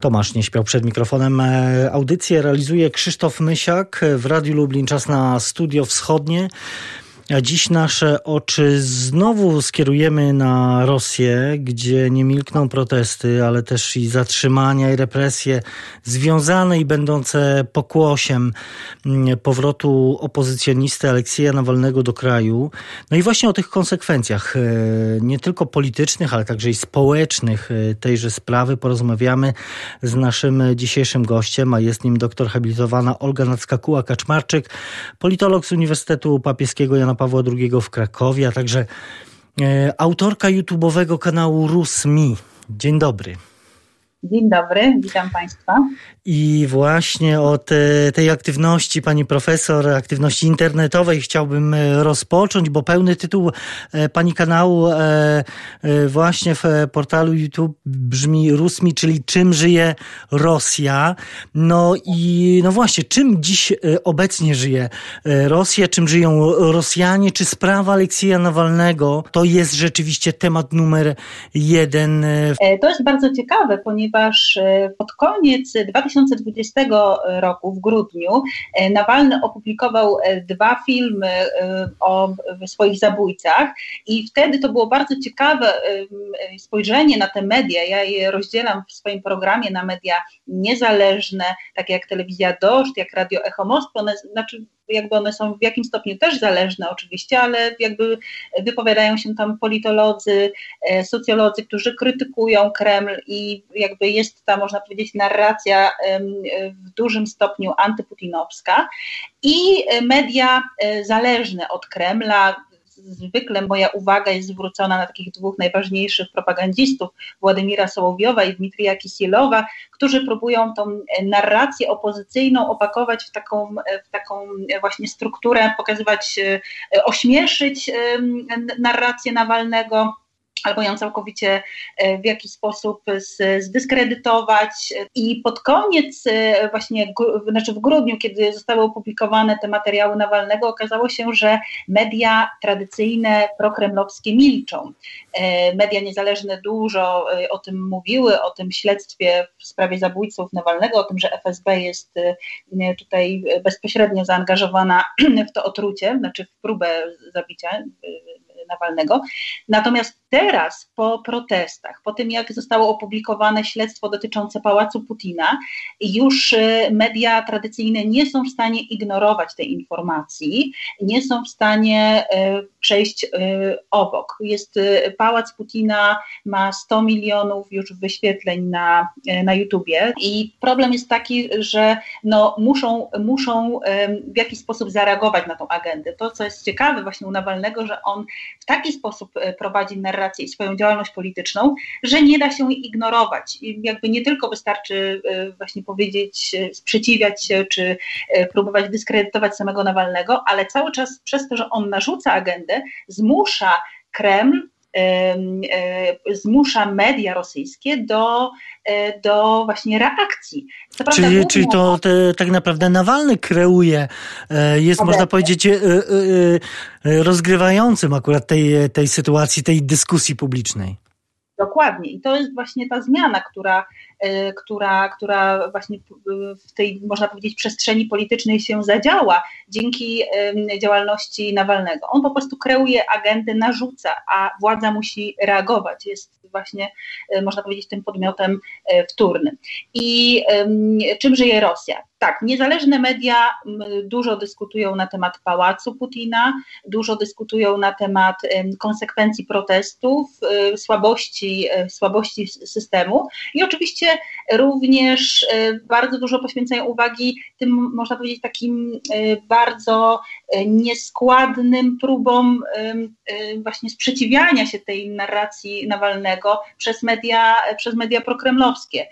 Tomasz nie śpiał przed mikrofonem. E, audycję realizuje Krzysztof Mysiak w Radiu Lublin. Czas na Studio Wschodnie. A dziś nasze oczy znowu skierujemy na Rosję, gdzie nie milkną protesty, ale też i zatrzymania i represje związane i będące pokłosiem mm, powrotu opozycjonisty Aleksieja Nawalnego do kraju. No i właśnie o tych konsekwencjach, e, nie tylko politycznych, ale także i społecznych e, tejże sprawy porozmawiamy z naszym dzisiejszym gościem, a jest nim doktor habilitowana Olga Nackakuła-Kaczmarczyk, politolog z Uniwersytetu Papieskiego Jana Pawła II w Krakowie, a także e, autorka YouTube'owego kanału RusMi. Dzień dobry. Dzień dobry, witam Państwa. I właśnie od tej aktywności pani profesor, aktywności internetowej chciałbym e, rozpocząć, bo pełny tytuł e, pani kanału e, właśnie w portalu YouTube brzmi Rusmi, czyli czym żyje Rosja. No i no właśnie, czym dziś obecnie żyje Rosja, czym żyją Rosjanie, czy sprawa Aleksieja Nawalnego to jest rzeczywiście temat numer jeden? To jest bardzo ciekawe, ponieważ pod koniec 2000 2020 roku, w grudniu, e, Nawalny opublikował e, dwa filmy e, o swoich zabójcach i wtedy to było bardzo ciekawe spojrzenie na te media. Ja je rozdzielam w swoim programie na media niezależne, takie jak telewizja Dość, jak Radio Echo Moskwy, one, znaczy jakby one są w jakimś stopniu też zależne oczywiście, ale jakby wypowiadają się tam politolodzy, e, socjolodzy, którzy krytykują Kreml i jakby jest ta, można powiedzieć, narracja w dużym stopniu antyputinowska. I media e, zależne od Kremla, zwykle moja uwaga jest zwrócona na takich dwóch najważniejszych propagandzistów, Władimira Sołowiowa i Dmitrija Kisielowa, którzy próbują tą narrację opozycyjną opakować w taką, w taką właśnie strukturę, pokazywać, e, ośmieszyć narrację Nawalnego albo ją całkowicie e, w jakiś sposób zdyskredytować. I pod koniec, e, właśnie znaczy w grudniu, kiedy zostały opublikowane te materiały Nawalnego, okazało się, że media tradycyjne prokremlowskie milczą. E, media niezależne dużo o tym mówiły, o tym śledztwie w sprawie zabójców Nawalnego, o tym, że FSB jest tutaj bezpośrednio zaangażowana w to otrucie, znaczy w próbę zabicia Nawalnego. Natomiast teraz po protestach, po tym jak zostało opublikowane śledztwo dotyczące Pałacu Putina, już y, media tradycyjne nie są w stanie ignorować tej informacji, nie są w stanie y, przejść y, obok. Jest Pałac Putina ma 100 milionów już wyświetleń na, na YouTubie i problem jest taki, że no muszą, muszą w jakiś sposób zareagować na tą agendę. To, co jest ciekawe właśnie u Nawalnego, że on w taki sposób prowadzi narrację, narrację i swoją działalność polityczną, że nie da się jej ignorować. I jakby nie tylko wystarczy e, właśnie powiedzieć, e, sprzeciwiać się, czy e, próbować dyskredytować samego Nawalnego, ale cały czas przez to, że on narzuca agendę, zmusza Kreml zmusza media rosyjskie do, do właśnie reakcji. czyli, czyli to te, tak naprawdę Nawalny kreuje, jest można powiedzieć rozgrywającym akurat tej, tej sytuacji, tej dyskusji publicznej. Dokładnie. I to jest właśnie ta zmiana, która, e, która, która właśnie w tej, można powiedzieć, przestrzeni politycznej się zadziała dzięki działalności Nawalnego. On po prostu kreuje agendę, narzuca, a władza musi reagować. Jest właśnie, e, można powiedzieć, tym podmiotem e, wtórnym. I czym żyje Rosja? Tak, niezależne media dużo dyskutują na temat pałacu Putina, dużo dyskutują na temat konsekwencji protestów, y, słabości, y, słabości systemu i oczywiście również y, bardzo dużo poświęcają uwagi tym, można powiedzieć, takim bardzo nieskładnym próbom właśnie sprzeciwiania się tej narracji Nawalnego przez media, przez media prokremlowskie.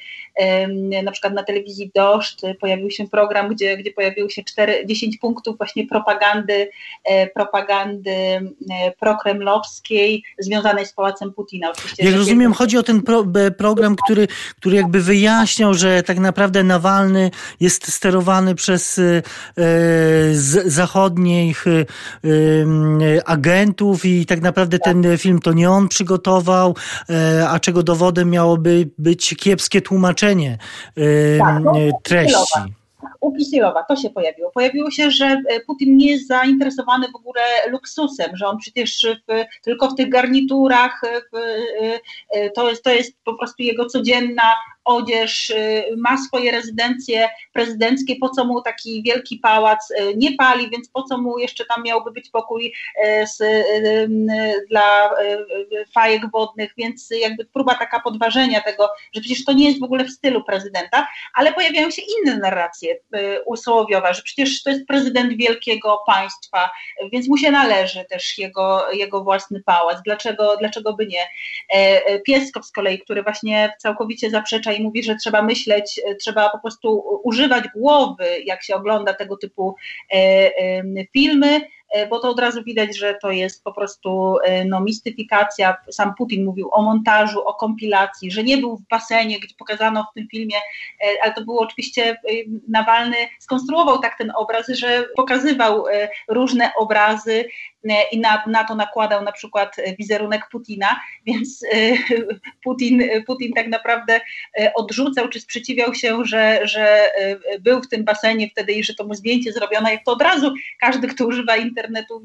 Na przykład na telewizji Doszcz pojawił się program, gdzie, gdzie pojawiło się 4, 10 punktów właśnie propagandy, e, propagandy e, prokremlowskiej związanej z Pałacem Putina. Oczywiście, Jak rozumiem, chodzi o ten pro, program, który, który jakby wyjaśniał, że tak naprawdę Nawalny jest sterowany przez e, z zachodnich e, agentów i tak naprawdę ten film to nie on przygotował, e, a czego dowodem miałoby być kiepskie tłumaczenie tak, no, treści u Kisilowa to się pojawiło. Pojawiło się, że e, Putin nie jest zainteresowany w ogóle luksusem, że on przecież w, tylko w tych garniturach, w, e, to, jest, to jest po prostu jego codzienna odzież, y, ma swoje rezydencje prezydenckie, po co mu taki wielki pałac, y, nie pali, więc po co mu jeszcze tam miałby być pokój y, z, dla fajek wodnych, więc jakby próba taka podważenia tego, że przecież to nie jest w ogóle w stylu prezydenta, ale pojawiają się inne narracje usłowiowe, że przecież to jest prezydent wielkiego państwa, więc mu się należy też jego, jego własny pałac, dlaczego, dlaczego by nie. Pieskow z kolei, który właśnie całkowicie zaprzecza i mówi, że trzeba myśleć, e, trzeba po prostu używać głowy, jak się ogląda tego typu e, filmy, E, bo to od razu widać, że to jest po prostu no, mistyfikacja. Sam Putin mówił o montażu, o kompilacji, że nie był w basenie, gdzie pokazano w tym filmie, ale to było oczywiście Nawalny skonstruował tak ten obraz, że pokazywał różne obrazy i na, na to nakładał na przykład wizerunek Putina, więc Putin, Putin tak naprawdę odrzucał czy sprzeciwiał się, że, że był w tym basenie wtedy i że to mu zdjęcie zrobiono, jak to od razu każdy, kto używa internetu,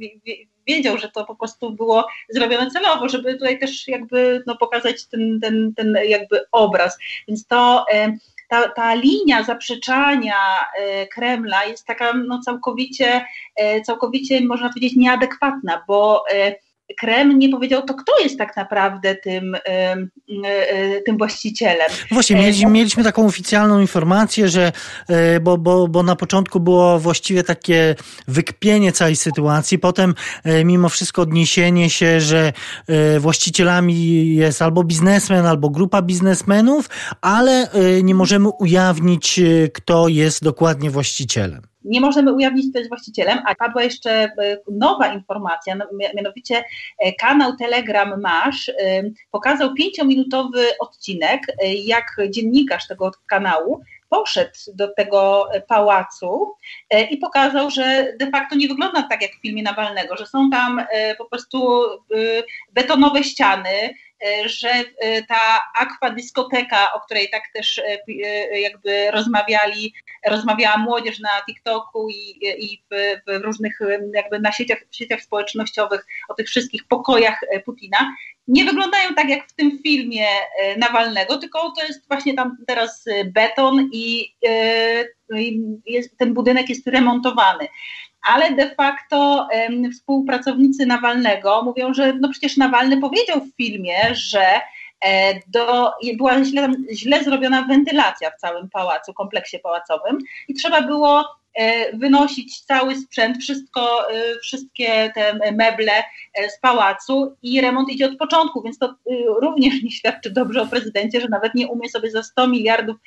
wiedział, że to po prostu było zrobione celowo, żeby tutaj też jakby no, pokazać ten, ten, ten jakby obraz. Więc to e, ta, ta linia zaprzeczania e, Kremla jest taka no, całkowicie, e, całkowicie można powiedzieć nieadekwatna, bo Kreml nie powiedział, to kto jest tak naprawdę tym, tym właścicielem. Właśnie, mieliśmy, mieliśmy taką oficjalną informację, że e, bo, bo, bo na początku było właściwie takie wykpienie całej sytuacji, potem e, mimo wszystko odniesienie się, że e, właścicielami jest albo biznesmen, albo grupa biznesmenów, ale nie możemy ujawnić, kto jest dokładnie właścicielem nie możemy ujawnić, kto jest właścicielem, a padła jeszcze e, nowa informacja, no, mianowicie e, kanał Telegram Masz e, pokazał pięciominutowy odcinek, jak dziennikarz tego kanału poszedł do tego pałacu i pokazał, że de facto nie wygląda tak jak w filmie Nawalnego, że są tam po prostu betonowe ściany, że e, ta aquadyskoteka, o której tak też e, jakby rozmawiali, rozmawiała młodzież na TikToku i, i w, w, różnych jakby na sieciach, sieciach społecznościowych o tych wszystkich pokojach Putina, nie wyglądają tak jak w tym filmie Nawalnego, tylko to jest właśnie tam teraz beton i, i jest, ten budynek jest remontowany ale de facto um, współpracownicy Nawalnego mówią, że no przecież Nawalny powiedział w filmie, że e, do, była źle, źle zrobiona wentylacja w całym pałacu, kompleksie pałacowym i trzeba było e, wynosić cały sprzęt, wszystko, e, wszystkie te meble z pałacu i remont idzie od początku, więc to również nie świadczy dobrze o prezydencie, że nawet nie umie sobie za 100 miliardów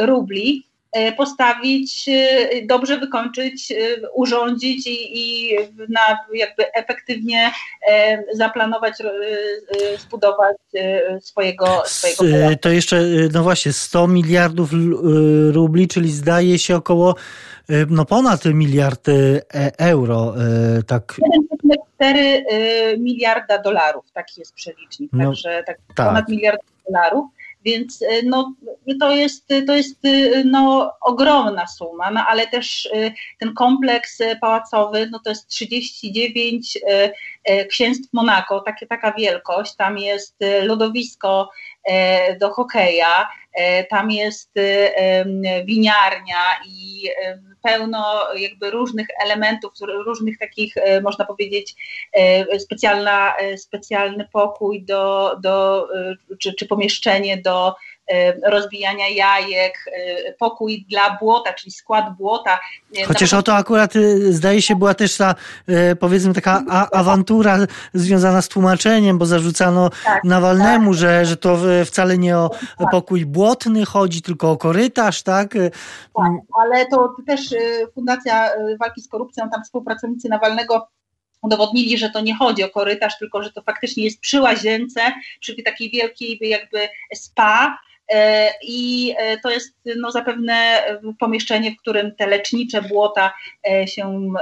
rubli. E, postawić, e, dobrze wykończyć, e, urządzić i, i na jakby efektywnie zaplanować, zbudować swojego, swojego To jeszcze, no właśnie, 100 miliardów rubli, czyli zdaje się około no ponad miliard euro. Tak. 1,4 miliarda dolarów, taki jest przelicznik, no, także tak, tak. ponad miliard dolarów. Więc e, no, to jest, to jest e, no, ogromna suma, no, ale też e, ten kompleks pałacowy no, to jest 39 księstw Monako, takie, taka wielkość. Tam jest lodowisko do hokeja, tam jest winiarnia i pełno jakby różnych elementów, różnych takich, można powiedzieć, specjalna, specjalny pokój do, do czy, czy pomieszczenie do rozbijania jajek, pokój dla błota, czyli skład błota. Chociaż o to akurat zdaje się była też ta powiedzmy taka awantura związana z tłumaczeniem, bo zarzucano tak, Nawalnemu, tak. Że, że to wcale nie o tak. pokój błotny chodzi, tylko o korytarz, tak? Tak, ale to też Fundacja Walki z Korupcją, tam współpracownicy Nawalnego udowodnili, że to nie chodzi o korytarz, tylko że to faktycznie jest przy łazience, przy takiej wielkiej jakby spa, i to jest no, zapewne pomieszczenie, w którym te lecznicze błota się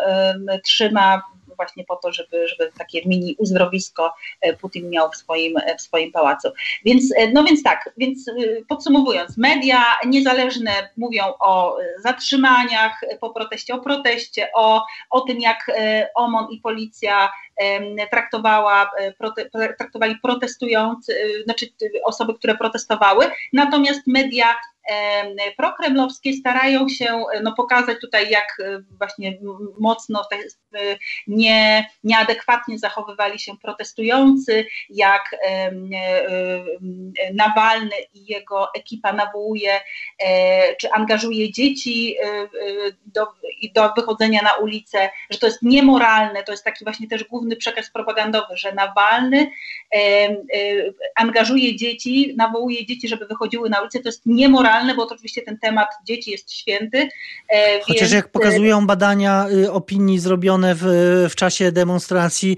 trzyma właśnie po to, żeby, żeby takie mini uzdrowisko e, Putin miał w swoim, w swoim pałacu. Więc, e, no więc tak, więc e, podsumowując, media niezależne mówią o zatrzymaniach po proteście, o proteście, o, o tym, jak OMON i policja traktowała, prote, traktowali protestujący, znaczy osoby, które protestowały, natomiast media prokremlowskie starają się no, pokazać tutaj, jak e, właśnie mocno te, e, nie, nieadekwatnie zachowywali się protestujący, jak e, Nawalny i jego ekipa nawołuje czy angażuje dzieci do, do wychodzenia na ulicę, że to jest niemoralne, to jest taki właśnie też główny przekaz propagandowy, że Nawalny angażuje dzieci, nawołuje dzieci, żeby wychodziły na ulicę, to jest niemoralne, bo to oczywiście ten temat dzieci jest święty. E, Chociaż więc... jak pokazują badania y, opinii zrobione w, w czasie demonstracji,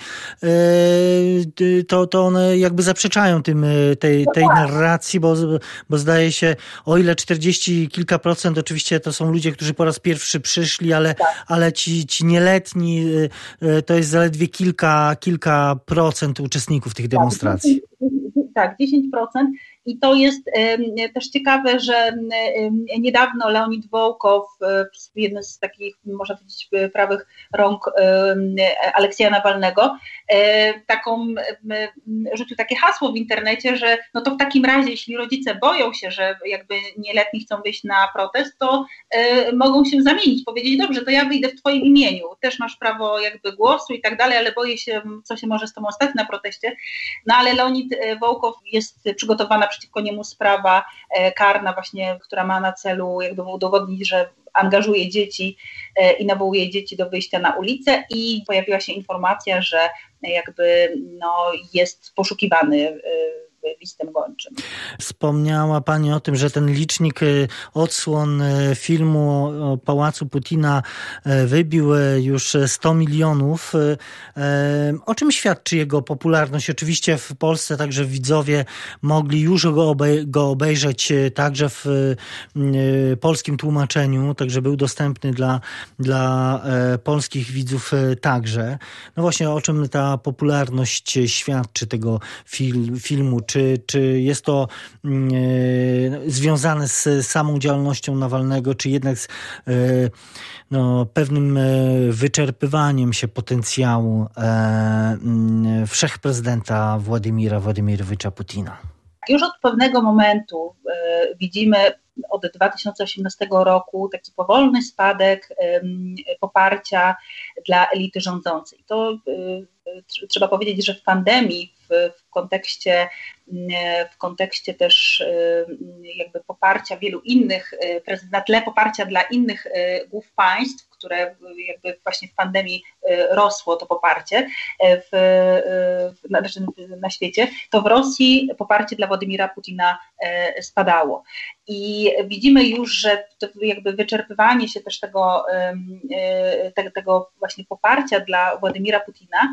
y, to, to one jakby zaprzeczają tym, y, tej, no tej tak. narracji, bo, bo zdaje się, o ile 40 kilka procent oczywiście to są ludzie, którzy po raz pierwszy przyszli, ale, tak. ale ci, ci nieletni to jest zaledwie kilka, kilka procent uczestników tych tak, demonstracji. Tak, 10%. I to jest też ciekawe, że niedawno Leonid Wołkow, e, jeden z takich, można powiedzieć, prawych rąk Aleksja Nawalnego, e, taką, rzucił takie hasło w internecie, że no to w takim razie, jeśli rodzice boją się, że jakby nieletni chcą wyjść na protest, to e, mogą się zamienić, powiedzieć, dobrze, to ja wyjdę w twoim imieniu, też masz prawo jakby głosu i tak dalej, ale boję się, co się może z tobą stać na proteście. No ale Leonid Wołkow jest przygotowana przeciwko niemu sprawa e, karna właśnie, która ma na celu jakby udowodnić, że angażuje dzieci e, i nawołuje dzieci do wyjścia na ulicę i pojawiła się informacja, że jakby no, jest poszukiwany e, listem gończym. Wspomniała Pani o tym, że ten licznik y, odsłon y, filmu o Pałacu Putina y, wybił już 100 milionów. O czym świadczy jego popularność? Oczywiście w Polsce także widzowie mogli już go, obej go obejrzeć także w polskim tłumaczeniu, także był dostępny dla, dla polskich widzów także. No właśnie o czym ta popularność świadczy tego fil filmu? Czy czy, czy jest to mm, e, związane z samą działalnością Nawalnego, czy jednak z e, no, pewnym e, wyczerpywaniem się potencjału mm, wszechprezydenta Władimira Władimirowicza Putina? Już od pewnego momentu widzimy od 2018 roku taki powolny spadek poparcia dla elity rządzącej. To trzeba powiedzieć, że w pandemii, w, w kontekście w kontekście też y, jakby poparcia wielu innych, y, na tle poparcia dla innych głów państw, które jakby właśnie w pandemii rosło to poparcie w, na, znaczy na świecie, to w Rosji poparcie dla Władimira Putina spadało. I widzimy już, że jakby wyczerpywanie się też tego, tego właśnie poparcia dla Władimira Putina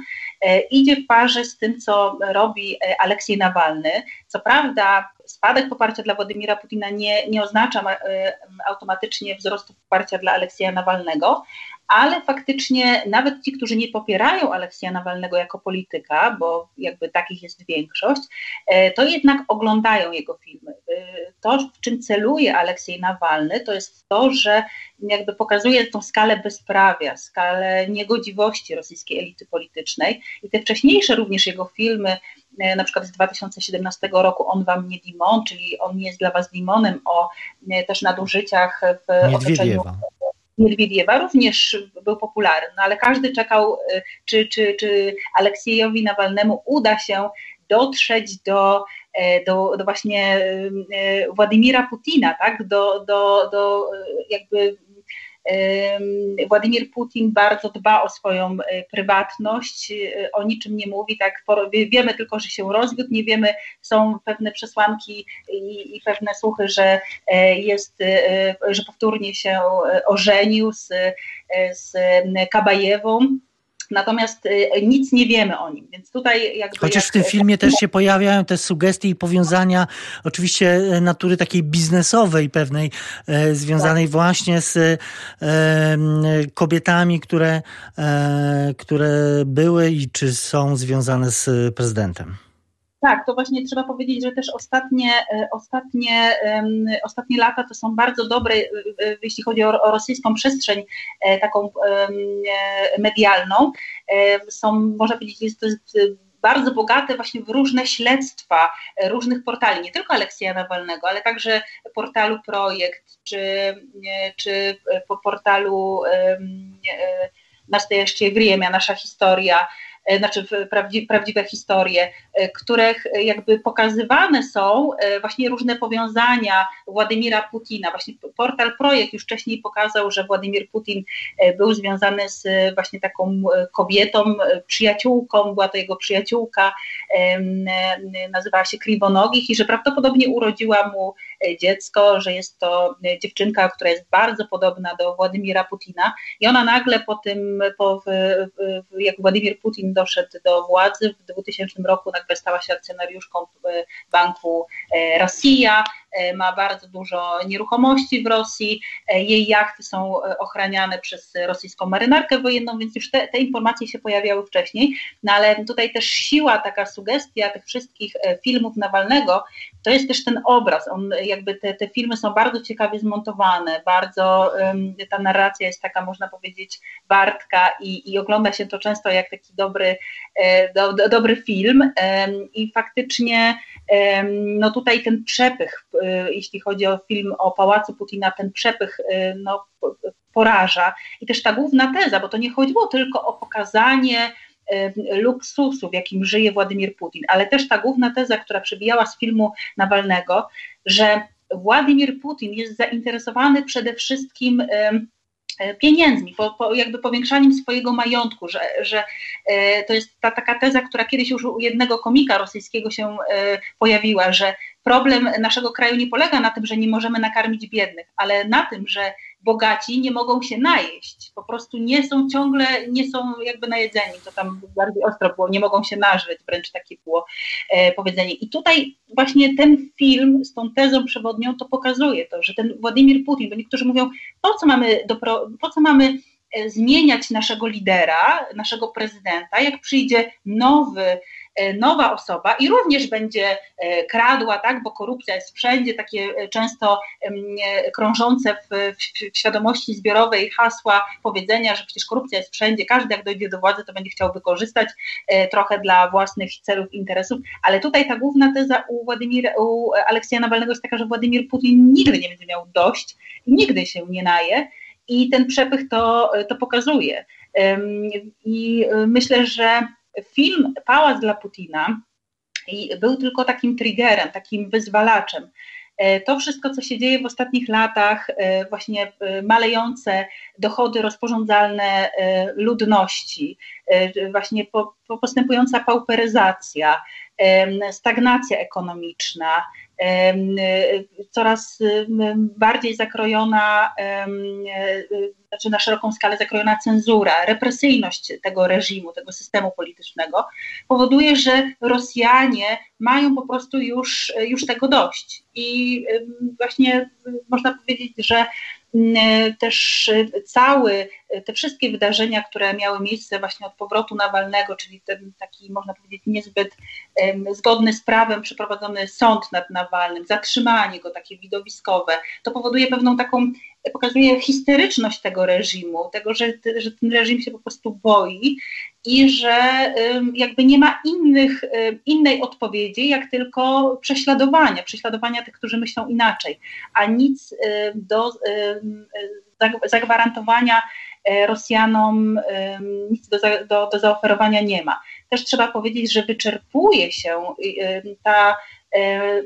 idzie w parze z tym, co robi Aleksiej Nawalny, co prawda spadek poparcia dla Władimira Putina nie, nie oznacza e, automatycznie wzrostu poparcia dla Aleksja Nawalnego, ale faktycznie nawet ci, którzy nie popierają Aleksja Nawalnego jako polityka, bo jakby takich jest większość, e, to jednak oglądają jego filmy. E, to, w czym celuje Aleksiej Nawalny, to jest to, że jakby pokazuje tą skalę bezprawia, skalę niegodziwości rosyjskiej elity politycznej i te wcześniejsze również jego filmy, E, na przykład z 2017 roku On Wam nie Dimon, czyli On nie jest dla Was limonem, o e, też nadużyciach w otoczeniu Miedwiediewa również był popularny, no ale każdy czekał, e, czy, czy, czy Aleksiejowi Nawalnemu uda się dotrzeć do, do, do właśnie Władimira Putina, tak? do, do, do jakby Władimir Putin bardzo dba o swoją e, prywatność, e, o niczym nie mówi, tak wiemy tylko, że się rozwiódł, nie wiemy, są pewne przesłanki i, i pewne słuchy, że e, jest, że powtórnie się ożenił z, z Kabajewą, Natomiast y, nic nie wiemy o nim, więc tutaj jakby... Chociaż jak, w tym filmie też się pojawiają te sugestie i powiązania oczywiście e, natury takiej biznesowej pewnej, e, związanej tak. właśnie z e, kobietami, które, które były i czy są związane z prezydentem. Tak, to właśnie trzeba powiedzieć, że też ostatnie, e, ostatnie, ostatnie lata to są bardzo dobre, e, e, jeśli chodzi o, o rosyjską przestrzeń taką medialną. Są, można powiedzieć, jest to bardzo bogate właśnie w różne śledztwa różnych portali, nie tylko Aleksja Nawalnego, ale także portalu Projekt, czy, czy po portalu Nastojeście Wriemia, Nasza Historia, E, znaczy prawdziwe historie, e, których jakby pokazywane są e, właśnie różne powiązania Władimira Putina. Właśnie portal Projekt już wcześniej pokazał, że Władimir Putin był związany z właśnie taką kobietą, przyjaciółką, była to jego przyjaciółka, nazywała się Kriwonogich i że prawdopodobnie urodziła mu dziecko, że jest to dziewczynka, która jest bardzo podobna do Władimira Putina i ona nagle po tym, po, jak Władimir Putin doszedł do władzy. W 2000 roku nagle stała się akcjonariuszką banku e, Rosja, e, ma bardzo dużo nieruchomości w Rosji, e, jej jachty są ochraniane przez rosyjską marynarkę wojenną, więc już te, te informacje się pojawiały wcześniej, no ale tutaj też siła, taka sugestia tych wszystkich filmów Nawalnego, to jest też ten obraz, on jakby te, te filmy są bardzo ciekawie zmontowane, bardzo ta narracja jest taka, można powiedzieć, wartka i, i ogląda się to często jak taki dobry E, do, do, dobry film. I faktycznie no tutaj ten przepych, e, jeśli chodzi o film o Pałacu Putina, ten przepych e, no, poraża. I też ta główna teza, bo to nie chodziło tylko o pokazanie luksusu, w jakim żyje Władimir Putin, ale też ta główna teza, która przebijała z filmu Nawalnego, że Władimir Putin jest zainteresowany przede wszystkim pieniędzmi, po, po, jakby powiększaniem swojego majątku, że, że to jest ta taka teza, która kiedyś już u jednego komika rosyjskiego się pojawiła, że problem naszego kraju nie polega na tym, że nie możemy nakarmić biednych, ale na tym, że bogaci nie mogą się najeść, po prostu nie są ciągle, nie są jakby najedzeni, to tam bardziej ostro było, nie mogą się nażyć, wręcz takie było e, powiedzenie. I tutaj właśnie ten film z tą tezą przewodnią to pokazuje to, że ten Władimir Putin, bo niektórzy mówią, po co mamy, do, po co mamy e, zmieniać naszego lidera, naszego prezydenta, jak przyjdzie nowy nowa osoba i również będzie e, kradła, tak, bo korupcja jest wszędzie, takie e, często krążące w, w świadomości zbiorowej hasła, powiedzenia, że przecież korupcja jest wszędzie, każdy jak dojdzie do władzy, to będzie chciał wykorzystać trochę dla własnych celów, interesów, ale tutaj ta główna teza u, Władimira, u Aleksja Nawalnego jest taka, że Władimir Putin nigdy nie będzie miał dość, nigdy się nie naje. I ten przepych to, to pokazuje. I myślę, że film Pałac dla Putina był tylko takim triggerem, takim wyzwalaczem. E, to wszystko, co się dzieje w ostatnich latach, e, właśnie e, malejące dochody rozporządzalne ludności, właśnie postępująca pauperyzacja, stagnacja ekonomiczna, coraz bardziej zakrojona, znaczy na szeroką skalę zakrojona cenzura, represyjność tego reżimu, tego systemu politycznego, powoduje, że Rosjanie mają po prostu już, już tego dość. I właśnie można powiedzieć, że też cały, te wszystkie wydarzenia, które miały miejsce właśnie od powrotu Nawalnego, czyli ten taki, można powiedzieć, niezbyt zgodny z prawem przeprowadzony sąd nad Nawalnym, zatrzymanie go takie widowiskowe, to powoduje pewną taką, pokazuje histeryczność tego reżimu, tego, że, że ten reżim się po prostu boi i że jakby nie ma innych, innej odpowiedzi, jak tylko prześladowania, prześladowania tych, którzy myślą inaczej, a nic do zagwarantowania e, Rosjanom nic do, do, do zaoferowania nie ma. Też trzeba powiedzieć, że wyczerpuje się ta E,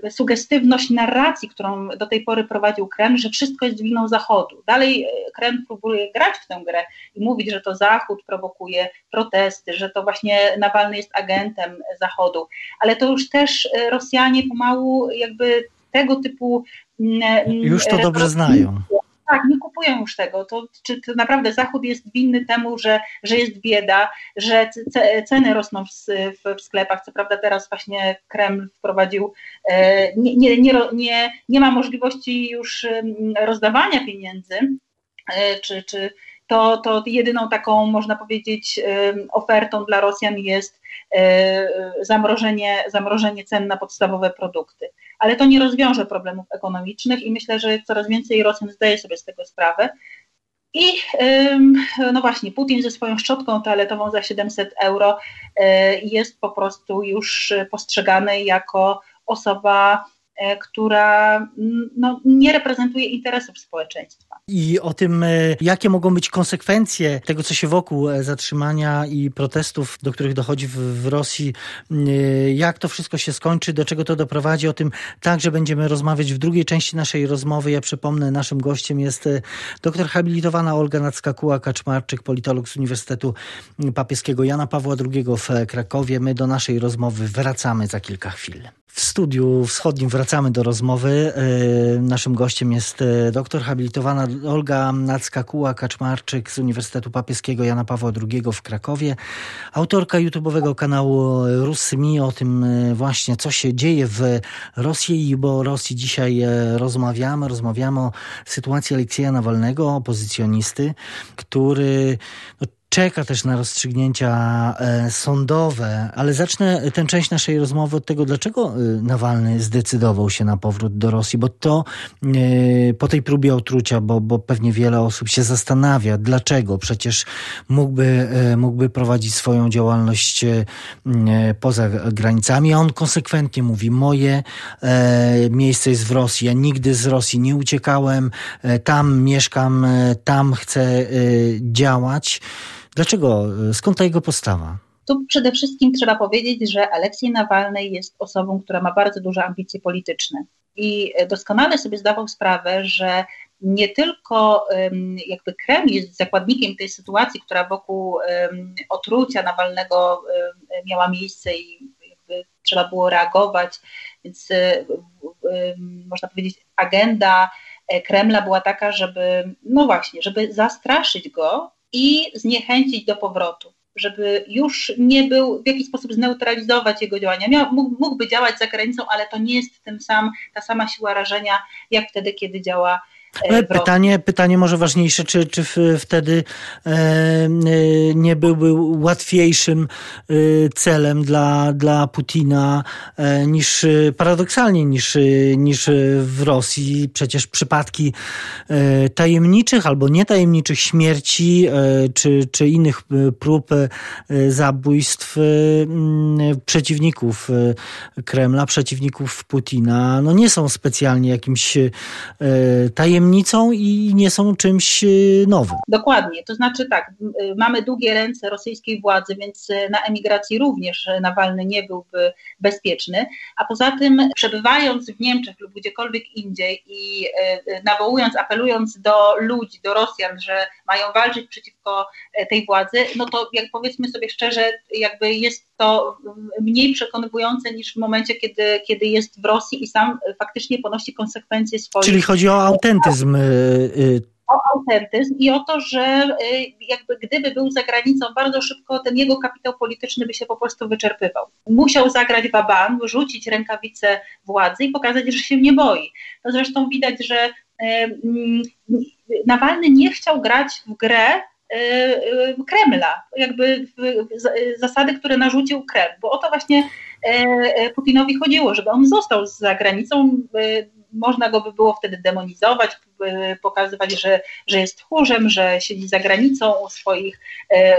sugestywność narracji, którą do tej pory prowadził Kreml, że wszystko jest winą Zachodu. Dalej e, Kreml próbuje grać w tę grę i mówić, że to Zachód prowokuje protesty, że to właśnie Nawalny jest agentem Zachodu, ale to już też e, Rosjanie pomału jakby tego typu już to dobrze znają tak, nie kupują już tego. To, czy to naprawdę Zachód jest winny temu, że, że jest bieda, że ceny rosną w, w, sklepach. Co prawda teraz właśnie Kreml wprowadził, e, nie, nie, nie, nie, nie ma możliwości już rozdawania pieniędzy, e, czy, czy to, to jedyną taką, można powiedzieć, ofertą dla Rosjan jest e, zamrożenie, zamrożenie cen na podstawowe produkty. Ale to nie rozwiąże problemów ekonomicznych i myślę, że coraz więcej Rosjan zdaje sobie z tego sprawę. I no właśnie, Putin ze swoją szczotką toaletową za 700 euro e, jest po prostu już postrzegany jako osoba E, która mm, no, nie reprezentuje interesów społeczeństwa. I o tym, e, jakie mogą być konsekwencje tego, co się wokół e, zatrzymania i protestów, do których dochodzi w, w Rosji, jak to wszystko się skończy, do czego to doprowadzi, o tym także będziemy rozmawiać w drugiej części naszej rozmowy. Ja przypomnę, naszym gościem jest doktor habilitowana Olga Nackakuła-Kaczmarczyk, politolog z Uniwersytetu Papieskiego Jana Pawła II w Krakowie. My do naszej rozmowy wracamy za kilka chwil. W studiu wschodnim wracamy do rozmowy. E, naszym gościem jest e, doktor habilitowana Olga Nacka-Kuła-Kaczmarczyk z Uniwersytetu Papieskiego Jana Pawła II w Krakowie. Autorka YouTube'owego kanału Rusmi o tym e, właśnie, co się dzieje w Rosji, bo o Rosji dzisiaj rozmawiamy. Rozmawiamy o sytuacji Aleksieja Nawalnego, opozycjonisty, który no, czeka też na rozstrzygnięcia e, sądowe, ale zacznę tę część naszej rozmowy od tego, dlaczego e, Nawalny zdecydował się na powrót do Rosji, bo to e, po tej próbie otrucia, bo, bo pewnie wiele osób się zastanawia, dlaczego? Przecież mógłby, mógłby prowadzić swoją działalność poza granicami, a on konsekwentnie mówi, moje miejsce jest w Rosji, ja nigdy z Rosji nie uciekałem, tam mieszkam, tam chcę działać. Dlaczego? Skąd ta jego postawa? Tu przede wszystkim trzeba powiedzieć, że Aleksiej Nawalny jest osobą, która ma bardzo duże ambicje polityczne i doskonale sobie zdawał sprawę, że nie tylko jakby Kreml jest zakładnikiem tej sytuacji, która wokół otrucia Nawalnego miała miejsce i trzeba było reagować, więc można powiedzieć agenda e, Kremla była taka, żeby, no właśnie, żeby zastraszyć go i zniechęcić do powrotu, żeby już nie był, w jakiś sposób zneutralizować jego działania. Miał, mógłby działać za granicą, ale to nie jest tym sam, ta sama siła rażenia, jak wtedy, kiedy działa E, pytanie, pytanie może ważniejsze, czy, czy wtedy e, e, nie byłby łatwiejszym celem dla, dla Putina niż paradoksalnie niż, niż w Rosji. Przecież przypadki tajemniczych albo nietajemniczych śmierci czy, czy innych prób zabójstw przeciwników Kremla, przeciwników Putina, no nie są specjalnie jakimś tajemniczym tajemnicą i nie są czymś y, nowym. Dokładnie, to znaczy tak, y, mamy długie ręce rosyjskiej władzy, więc y, na emigracji również Nawalny nie byłby bezpieczny, a poza tym przebywając w Niemczech lub gdziekolwiek indziej i nawołując, apelując do ludzi, do Rosjan, że mają walczyć przeciwko tej władzy, no to jak powiedzmy sobie szczerze, jakby jest to mniej przekonywujące niż w momencie, kiedy, kiedy jest w Rosji i sam faktycznie ponosi konsekwencje swoje. Czyli chodzi o autentyzm. Y, y, o autentyzm i o to, że y, jakby gdyby był za granicą, bardzo szybko ten jego kapitał polityczny by się po prostu wyczerpywał. Musiał zagrać baban, rzucić rękawice władzy i pokazać, że się nie boi. To zresztą widać, że Nawalny nie chciał grać w grę Y, y, Kremla, jakby zasady, które narzucił Kreml, bo o to właśnie e, e, Putinowi chodziło, żeby on został za granicą, można go by było wtedy demonizować, pokazywać, że, że jest tchórzem, że siedzi za granicą u swoich e,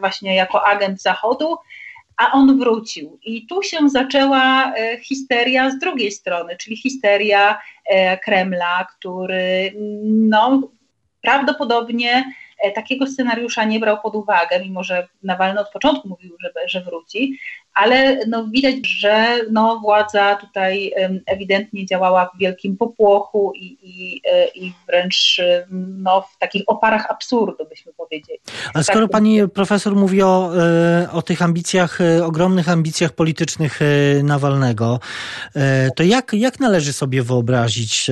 właśnie jako agent Zachodu, a on wrócił. I tu się zaczęła histeria z drugiej strony, czyli histeria Kremla, który no, prawdopodobnie E, takiego scenariusza nie brał pod uwagę, mimo że Nawalny od początku mówił, że, że wróci, ale no, widać, że no, władza tutaj ewidentnie działała w wielkim popłochu i, i, e, i wręcz no, w takich oparach absurdu, byśmy powiedzieli. A skoro tak, pani profesor mówi o, e, o tych ambicjach, e, ogromnych ambicjach politycznych Nawalnego, to jak, jak należy sobie wyobrazić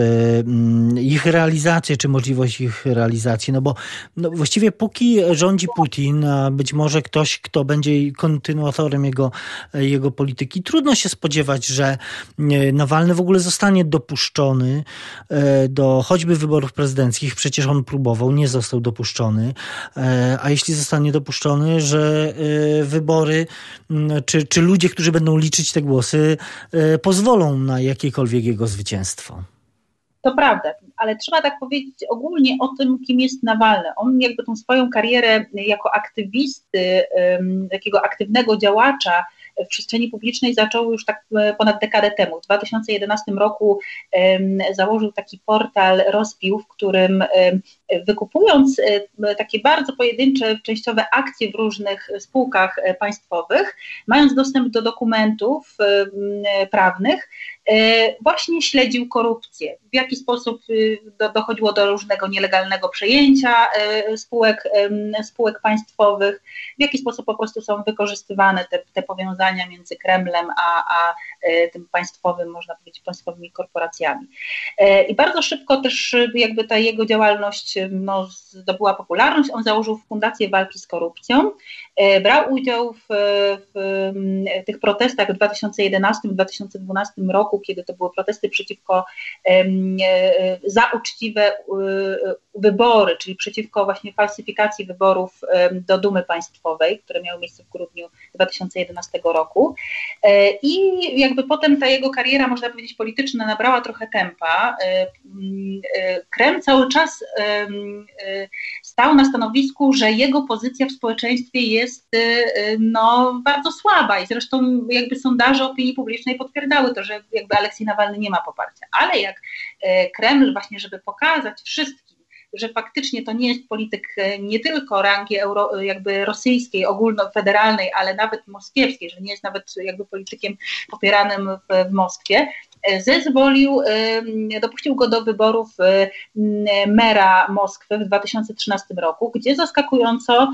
ich realizację, czy możliwość ich realizacji? No bo no, właściwie póki rządzi Putin, a być może ktoś, kto będzie kontynuatorem jego jego polityki. Trudno się spodziewać, że e, Nawalny w ogóle zostanie dopuszczony e, do choćby wyborów prezydenckich. Przecież on próbował, nie został dopuszczony. E, a jeśli zostanie dopuszczony, że wybory, czy, czy ludzie, którzy będą liczyć te głosy, pozwolą na jakiekolwiek jego zwycięstwo. To prawda, ale trzeba tak powiedzieć ogólnie o tym, kim jest Nawalny. On jakby tą swoją karierę jako aktywisty, takiego aktywnego działacza w przestrzeni publicznej zaczął już tak e, ponad dekadę temu. W 2011 roku założył taki portal Rozpił, w którym wykupując e, takie bardzo pojedyncze, częściowe akcje w różnych spółkach e, państwowych, mając dostęp do dokumentów prawnych, właśnie śledził korupcję. W jaki sposób dochodziło do różnego nielegalnego przejęcia spółek, spółek państwowych, w jaki sposób po prostu są wykorzystywane te, te powiązania między Kremlem a, a tym państwowym, można powiedzieć, państwowymi korporacjami. I bardzo szybko też jakby ta jego działalność no, zdobyła popularność. On założył Fundację Walki z Korupcją, brał udział w, w tych protestach w 2011-2012 roku, kiedy to były protesty przeciwko za uczciwe wybory, czyli przeciwko właśnie falsyfikacji wyborów do Dumy Państwowej, które miały miejsce w grudniu 2011 roku. E, I jakby potem ta jego kariera, można powiedzieć, polityczna nabrała trochę tempa. E, e, Krem cały czas stał na stanowisku, że jego pozycja w społeczeństwie jest no, bardzo słaba i zresztą jakby sondaże opinii publicznej potwierdzały to, że jakby Aleksiej Nawalny nie ma poparcia. Ale jak Kreml właśnie, żeby pokazać wszystkim, że faktycznie to nie jest polityk nie tylko rangi euro, jakby rosyjskiej, ogólnofederalnej, ale nawet moskiewskiej, że nie jest nawet jakby politykiem popieranym w, w Moskwie, zezwolił, e, dopuścił go do wyborów mera Moskwy w 2013 roku, gdzie zaskakująco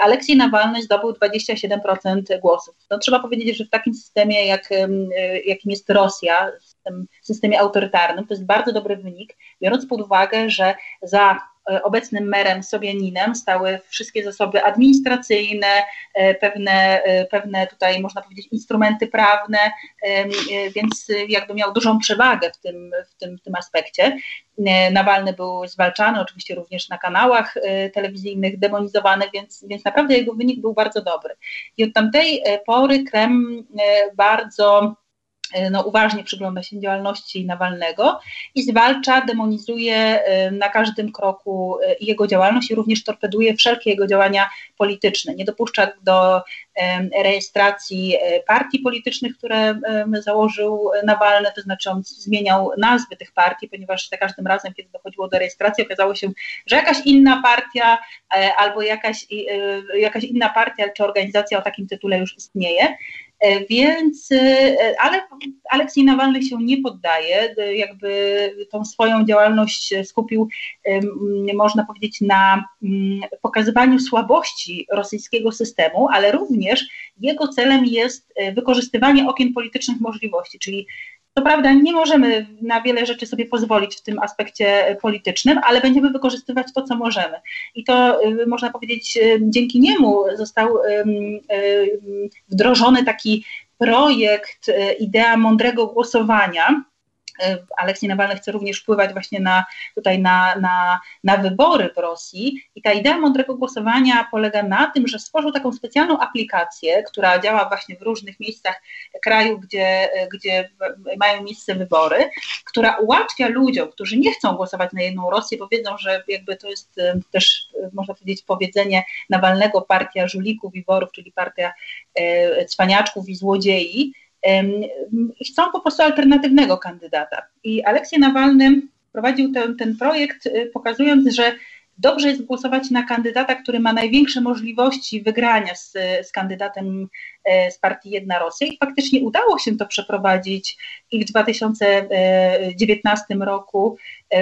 Aleksiej Nawalny zdobył 27% głosów. No, trzeba powiedzieć, że w takim systemie, jak, jakim jest Rosja, system, systemie autorytarnym, to jest bardzo dobry wynik, biorąc pod uwagę, że za e, obecnym merem Sobianinem stały wszystkie zasoby administracyjne, e, pewne, e, pewne tutaj można powiedzieć instrumenty prawne, więc jakby miał dużą przewagę w tym, w tym, w tym aspekcie. Nawalny był zwalczany, oczywiście również na kanałach telewizyjnych, demonizowany, więc, więc naprawdę jego wynik był bardzo dobry. I od tamtej pory Krem bardzo E, no, uważnie przygląda się działalności Nawalnego i zwalcza, demonizuje e, na każdym kroku e, jego działalność i również torpeduje wszelkie jego działania polityczne. Nie dopuszcza do rejestracji partii politycznych, które założył Nawalny, to znaczy on zmieniał nazwy tych partii, ponieważ za każdym razem, kiedy dochodziło do rejestracji, okazało się, że jakaś inna partia albo jakaś, jakaś inna partia czy organizacja o takim tytule już istnieje. E, więc, e, ale Aleksiej Nawalny się nie poddaje, e, jakby tą swoją działalność skupił, można powiedzieć, na pokazywaniu słabości rosyjskiego systemu, ale również jego celem jest wykorzystywanie okien politycznych możliwości, czyli co prawda nie możemy na wiele rzeczy sobie pozwolić w tym aspekcie politycznym, ale będziemy wykorzystywać to, co możemy. I to y, można powiedzieć, y, dzięki niemu został wdrożony taki projekt, y, idea mądrego głosowania, Aleksiej Nawalny chce również wpływać właśnie na, tutaj na, na, na wybory w Rosji i ta idea mądrego głosowania polega na tym, że stworzył taką specjalną aplikację, która działa właśnie w różnych miejscach kraju, gdzie, gdzie mają miejsce wybory, która ułatwia ludziom, którzy nie chcą głosować na jedną Rosję, bo wiedzą, że jakby to jest e, też, e, można powiedzieć, powiedzenie Nawalnego partia żulików i worów, czyli partia cwaniaczków i złodziei, chcą po prostu alternatywnego kandydata. I Aleksiej Nawalny prowadził ten, ten projekt, y, pokazując, że dobrze jest głosować na kandydata, który ma największe możliwości wygrania z, z kandydatem e, z partii Jedna Rosja i faktycznie udało się to przeprowadzić i w 2019 roku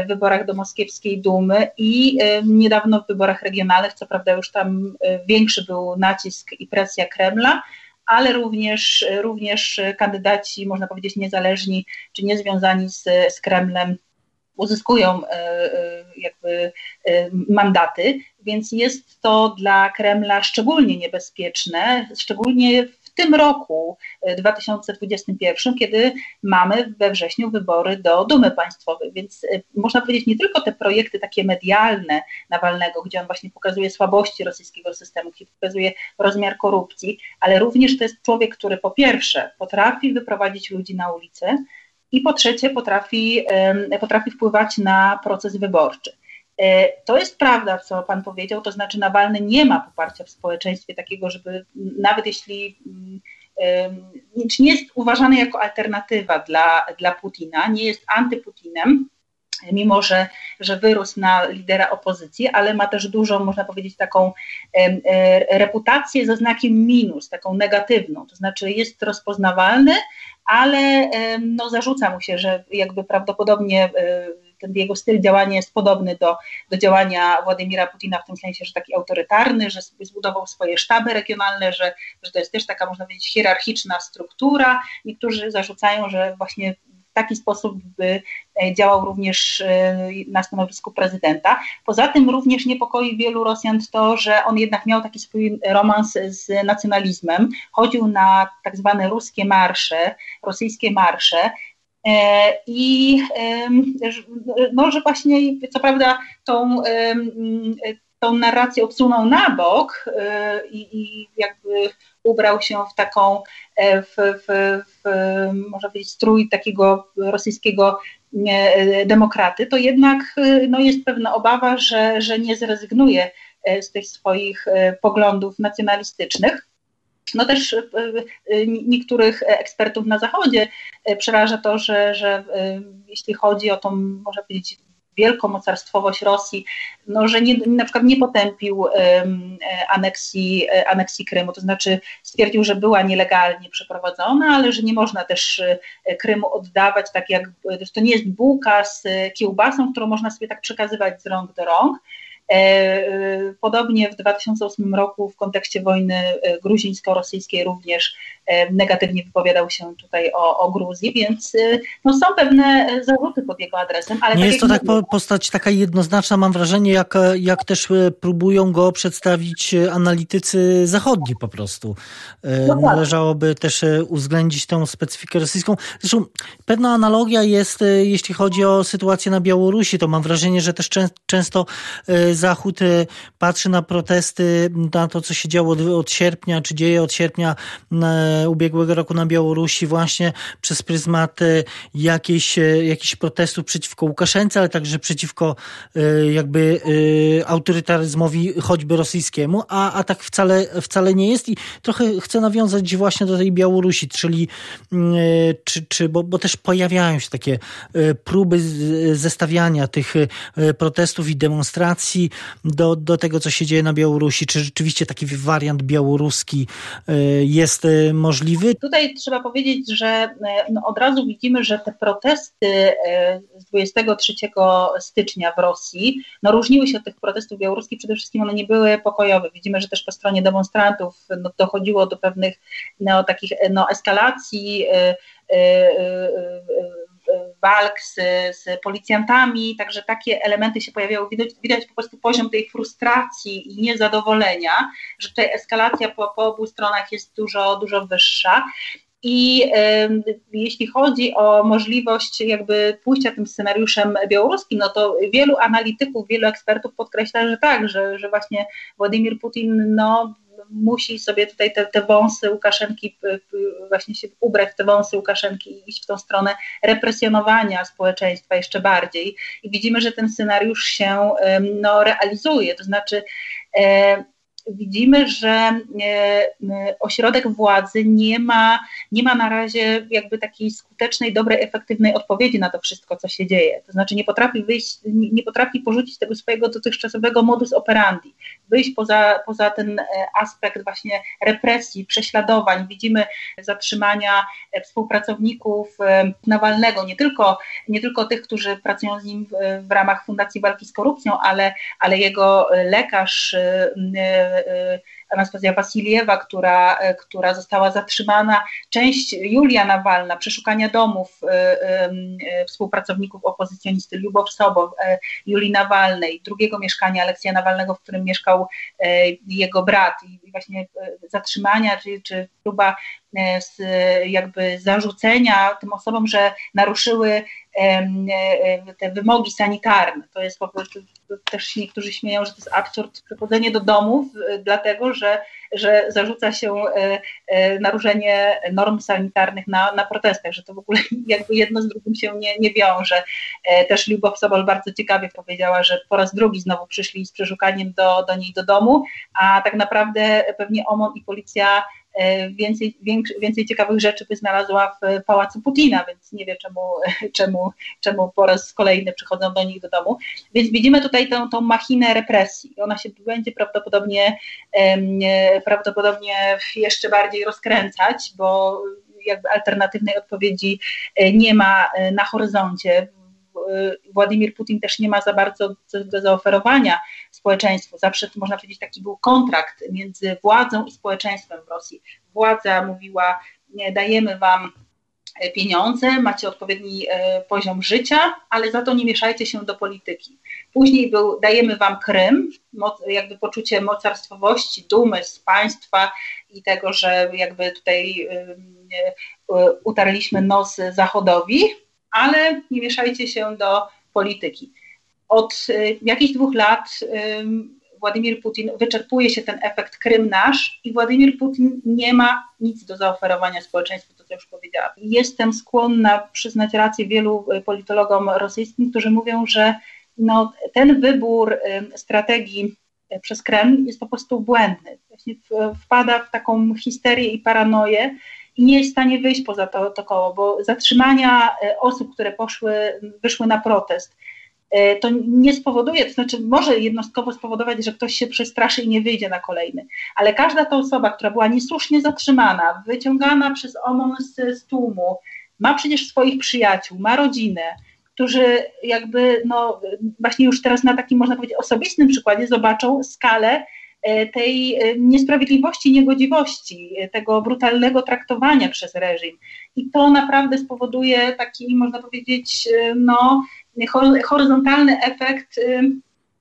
w wyborach do Moskiewskiej Dumy i niedawno w wyborach regionalnych, co prawda już tam większy był nacisk i presja Kremla, ale również, również kandydaci, można powiedzieć, niezależni czy niezwiązani z, z Kremlem uzyskują e, e, jakby e, mandaty, więc jest to dla Kremla szczególnie niebezpieczne, szczególnie w tym roku 2021, kiedy mamy we wrześniu wybory do Dumy Państwowej, więc można powiedzieć nie tylko te projekty takie medialne Nawalnego, gdzie on właśnie pokazuje słabości rosyjskiego systemu, gdzie pokazuje rozmiar korupcji, ale również to jest człowiek, który po pierwsze potrafi wyprowadzić ludzi na ulicę, i po trzecie potrafi, potrafi wpływać na proces wyborczy. E, to jest prawda, co Pan powiedział, to znaczy Nawalny nie ma poparcia w społeczeństwie takiego, żeby nawet jeśli czy nie jest uważany jako alternatywa dla, dla Putina, nie jest antyputinem, mimo że, że wyrósł na lidera opozycji, ale ma też dużą, można powiedzieć, taką e, reputację ze znakiem minus, taką negatywną, to znaczy jest rozpoznawalny, ale no, zarzuca mu się, że jakby prawdopodobnie e, ten jego styl działania jest podobny do, do działania Władimira Putina w tym sensie, że taki autorytarny, że zbudował swoje sztaby regionalne, że, że to jest też taka, można powiedzieć, hierarchiczna struktura. Niektórzy zarzucają, że właśnie taki sposób by e, działał również e, na stanowisku prezydenta. Poza tym również niepokoi wielu Rosjan to, że on jednak miał taki swój romans z nacjonalizmem. Chodził na tak zwane ruskie marsze, rosyjskie marsze, i no, że właśnie co prawda tą, tą narrację odsunął na bok i, i jakby ubrał się w taką, e, w, w, w, można powiedzieć, strój takiego rosyjskiego e, demokraty, to jednak e, no, jest pewna obawa, że, że nie zrezygnuje z tych swoich poglądów nacjonalistycznych. No też niektórych ekspertów na Zachodzie przeraża to, że, że jeśli chodzi o tą, można powiedzieć, wielkomocarstwowość Rosji, no, że nie, na przykład nie potępił um, aneksji, aneksji Krymu, to znaczy stwierdził, że była nielegalnie przeprowadzona, ale że nie można też Krymu oddawać tak jak, to nie jest bułka z kiełbasą, którą można sobie tak przekazywać z rąk do rąk, podobnie w 2008 roku w kontekście wojny e, gruzińsko-rosyjskiej również negatywnie wypowiadał się tutaj o, o Gruzji, więc no, są pewne zarzuty pod jego adresem. Ale Nie tak jest to tak mówię, postać taka jednoznaczna, mam wrażenie, jak, jak też próbują go przedstawić analitycy zachodni po prostu. No Należałoby też uwzględnić tę specyfikę rosyjską. Zresztą pewna analogia jest, jeśli chodzi o sytuację na Białorusi, to mam wrażenie, że też często Zachód y, patrzy na protesty, na to, co się działo od, od sierpnia, czy dzieje od sierpnia y, ubiegłego roku na Białorusi, właśnie przez pryzmat y, jakiejś, jakichś protestów przeciwko Łukaszence, ale także przeciwko jakby autorytaryzmowi choćby rosyjskiemu, a, a tak wcale, wcale nie jest. I trochę chcę nawiązać właśnie do tej Białorusi, czyli czy, czy, bo, bo też pojawiają się takie próby zestawiania tych protestów i demonstracji do, do tego, co się dzieje na Białorusi? Czy rzeczywiście taki wariant białoruski e, jest e, możliwy? Tutaj trzeba powiedzieć, że e, no od razu widzimy, że te protesty z 23 stycznia w Rosji no różniły się od tych protestów białoruskich. Przede wszystkim one nie były pokojowe. Widzimy, że też po stronie demonstrantów no, dochodziło do pewnych no, takich no, eskalacji. Yy, yy, walk z, z policjantami, także takie elementy się pojawiały. Widać, widać po prostu poziom tej frustracji i niezadowolenia, że tutaj eskalacja po, po obu stronach jest dużo, dużo wyższa. I y, jeśli chodzi o możliwość jakby pójścia tym scenariuszem białoruskim, no to wielu analityków, wielu ekspertów podkreśla, że tak, że, że właśnie Władimir Putin no, musi sobie tutaj te, te wąsy Łukaszenki, właśnie się ubrać w te wąsy Łukaszenki i iść w tą stronę represjonowania społeczeństwa jeszcze bardziej. I widzimy, że ten scenariusz się no, realizuje, to znaczy e, widzimy, że ośrodek władzy nie ma, nie ma na razie jakby takiej skutecznej, dobrej, efektywnej odpowiedzi na to wszystko, co się dzieje. To znaczy nie potrafi wyjść, nie potrafi porzucić tego swojego dotychczasowego modus operandi, wyjść poza, poza ten aspekt właśnie represji, prześladowań. Widzimy zatrzymania współpracowników Nawalnego, nie tylko, nie tylko tych, którzy pracują z nim w, w ramach Fundacji Walki z Korupcją, ale, ale jego lekarz Anastazja Wasiliewa, która, która została zatrzymana, część Julia Nawalna, przeszukania domów współpracowników opozycjonisty Lubow Sobow, Julii Nawalnej, drugiego mieszkania Aleksja Nawalnego, w którym mieszkał jego brat. I właśnie zatrzymania czy, czy próba jakby zarzucenia tym osobom, że naruszyły te wymogi sanitarne. To jest po prostu, też niektórzy śmieją, że to jest absurd przechodzenie do domów, dlatego że, że zarzuca się e, e, naruszenie norm sanitarnych na, na protestach, że to w ogóle jakby jedno z drugim się nie, nie wiąże. E, też Lubow Sobol bardzo ciekawie powiedziała, że po raz drugi znowu przyszli z przeszukaniem do, do niej do domu, a tak naprawdę pewnie OMON i policja E, więcej, więcej ciekawych rzeczy by znalazła w pałacu Putina, więc nie wie czemu, czemu, czemu po raz kolejny przychodzą do nich do domu. Więc widzimy tutaj tą, tą machinę represji. Ona się będzie prawdopodobnie, prawdopodobnie jeszcze bardziej rozkręcać, bo jakby alternatywnej odpowiedzi e, nie ma e, na horyzoncie. Władimir Putin też nie ma za bardzo do zaoferowania społeczeństwu. Zawsze można powiedzieć, taki był kontrakt między władzą i społeczeństwem w Rosji. Władza mówiła, dajemy wam e, pieniądze, macie odpowiedni e, poziom życia, ale za to nie mieszajcie się do polityki. Później był, dajemy wam Krym, jakby poczucie mocarstwowości, dumy z państwa i tego, że jakby tutaj y, y, utarliśmy nos Zachodowi, ale nie mieszajcie się do polityki. Od y, jakichś dwóch lat Władimir Putin wyczerpuje się ten efekt Krym nasz i Władimir Putin nie ma nic do zaoferowania społeczeństwu, to co już powiedziałam. Jestem skłonna przyznać rację wielu y, politologom rosyjskim, którzy mówią, że no, ten wybór strategii y, przez Kreml jest po prostu błędny. Właśnie wpada w taką histerię i paranoję, nie jest w stanie wyjść poza to, to koło, bo zatrzymania osób, które poszły, wyszły na protest, E, to nie spowoduje, to znaczy może jednostkowo spowodować, że ktoś się przestraszy i nie wyjdzie na kolejny, ale każda ta osoba, która była niesłusznie zatrzymana, wyciągana przez OMON z, z tłumu, ma przecież swoich przyjaciół, ma rodzinę, którzy jakby, no właśnie już teraz na takim, można powiedzieć, osobistym przykładzie zobaczą skalę e, tej e, niesprawiedliwości, niegodziwości, tego brutalnego traktowania przez reżim. I to naprawdę spowoduje taki, można powiedzieć, no, horyzontalny efekt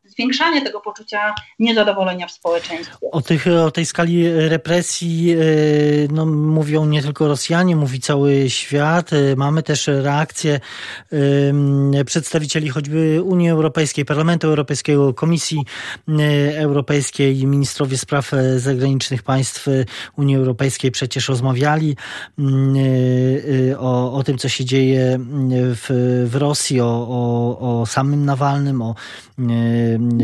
zwiększanie tego poczucia niezadowolenia w społeczeństwie. O, tych, o tej skali represji e, no, mówią nie tylko Rosjanie, mówi cały świat. E, mamy też reakcje przedstawicieli choćby Unii Europejskiej, Parlamentu Europejskiego, Komisji e, Europejskiej, ministrowie spraw zagranicznych państw Unii Europejskiej przecież rozmawiali o, o tym, co się dzieje w, w Rosji, o, o, o samym Nawalnym, o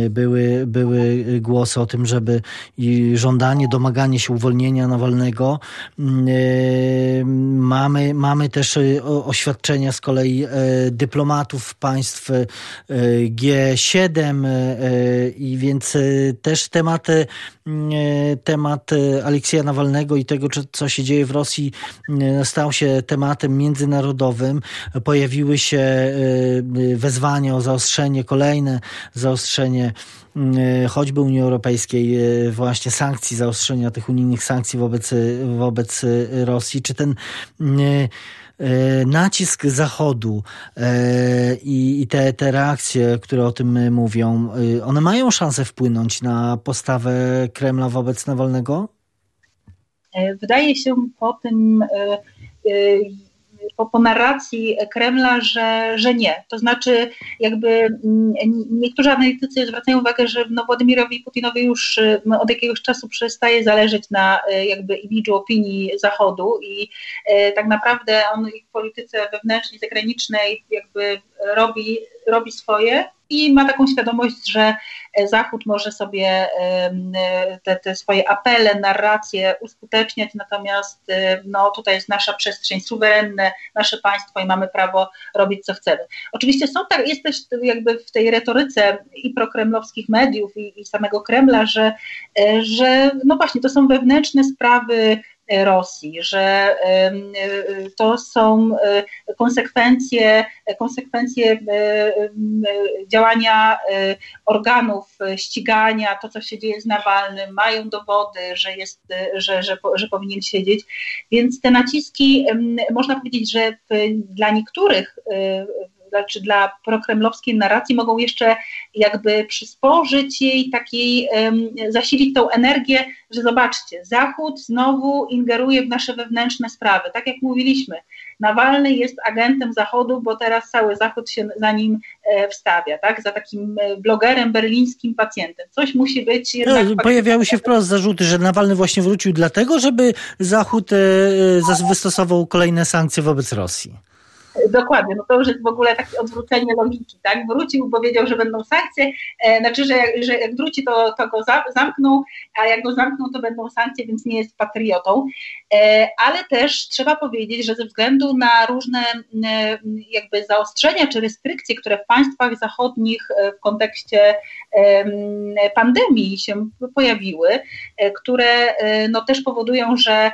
były, były głosy o tym, żeby i żądanie, domaganie się uwolnienia Nawalnego. E, mamy, mamy też e, oświadczenia z kolei dyplomatów państw G7 i więc też tematy temat Aleksieja Nawalnego i tego, co się dzieje w Rosji, stał się tematem międzynarodowym. Pojawiły się wezwania o zaostrzenie, kolejne zaostrzenie choćby Unii Europejskiej, właśnie sankcji, zaostrzenia tych unijnych sankcji wobec, wobec Rosji. Czy ten nacisk Zachodu i, te, te reakcje, które o tym mówią, one mają szansę wpłynąć na postawę Kremla wobec Nawalnego? Wydaje się po tym po, po narracji Kremla, że, że nie. To znaczy, jakby mm, niektórzy analitycy zwracają uwagę, że no, Władimirowi Putinowi już mm, od jakiegoś czasu przestaje zależeć na e, jakby imidżu opinii Zachodu i e, tak naprawdę on w polityce wewnętrznej, zagranicznej jakby robi, robi swoje i ma taką świadomość, że Zachód może sobie te, te swoje apele, narracje uskuteczniać, natomiast no, tutaj jest nasza przestrzeń suwerenne, nasze państwo i mamy prawo robić co chcemy. Oczywiście są tak, jest też jakby w tej retoryce i prokremlowskich mediów i, i samego Kremla, że, że no właśnie to są wewnętrzne sprawy Rosji, że to są e, konsekwencje, konsekwencje e, działania e, organów ścigania, to co się dzieje z Nawalnym, mają dowody, że, jest, że, że, że powinien siedzieć. Więc te naciski, można powiedzieć, że dla niektórych znaczy dla prokremlowskiej narracji mogą jeszcze jakby przysporzyć jej takiej, zasilić tą energię, że zobaczcie, Zachód znowu ingeruje w nasze wewnętrzne sprawy. Tak jak mówiliśmy, Nawalny jest agentem Zachodu, bo teraz cały Zachód się za nim e, wstawia, tak? Za takim e, blogerem berlińskim pacjentem. Coś musi być jednak... No, pojawiały się wprost zarzuty, że Nawalny właśnie wrócił dlatego, żeby Zachód e, wystosował kolejne sankcje wobec Rosji. Dokładnie, no to już jest w ogóle takie odwrócenie logiki, tak? Wrócił, bo wiedział, że będą sankcje, e, znaczy, że że jak wróci, to, to go za, zamkną, a jak go zamkną, to będą sankcje, więc nie jest patriotą. E, ale też trzeba powiedzieć, że ze względu na różne e, jakby zaostrzenia czy restrykcje, które w państwach zachodnich e, w kontekście e, pandemii się pojawiły, e, które no, też powodują, że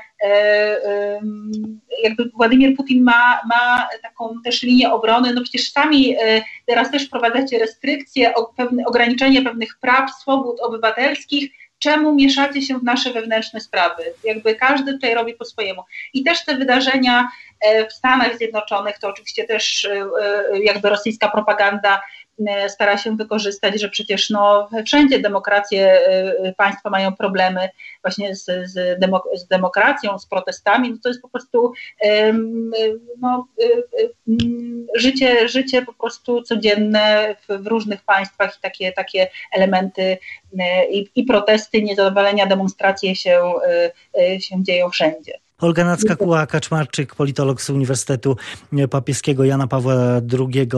jakby Władimir Putin ma, ma taką też linię obrony, no przecież sami e, teraz też wprowadzacie restrykcje, ograniczenie pewnych praw, swobód obywatelskich, czemu mieszacie się w nasze wewnętrzne sprawy? Jakby każdy tutaj robi po swojemu. I też te wydarzenia e, w Stanach Zjednoczonych, to oczywiście też e, jakby rosyjska propaganda E, stara się wykorzystać, że przecież no, wszędzie demokracje, e, państwa mają problemy właśnie z, z, demok z demokracją, z protestami, no to jest po prostu no, e, życie, życie po prostu codzienne w, w różnych państwach i takie, takie elementy i, i protesty, niezadowolenia, demonstracje się, się dzieją wszędzie. Olga Nacka-Kuła-Kaczmarczyk, politolog z Uniwersytetu Papieskiego Jana Pawła II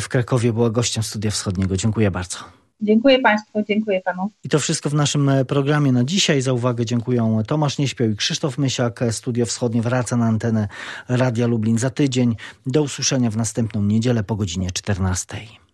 w Krakowie, była gościem Studia Wschodniego. Dziękuję bardzo. Dziękuję Państwu, dziękuję Panu. I to wszystko w naszym programie na dzisiaj. Za uwagę dziękuję Tomasz Nieśpieł i Krzysztof Mysiak. Studio Wschodnie wraca na antenę Radia Lublin za tydzień. Do usłyszenia w następną niedzielę po godzinie 14.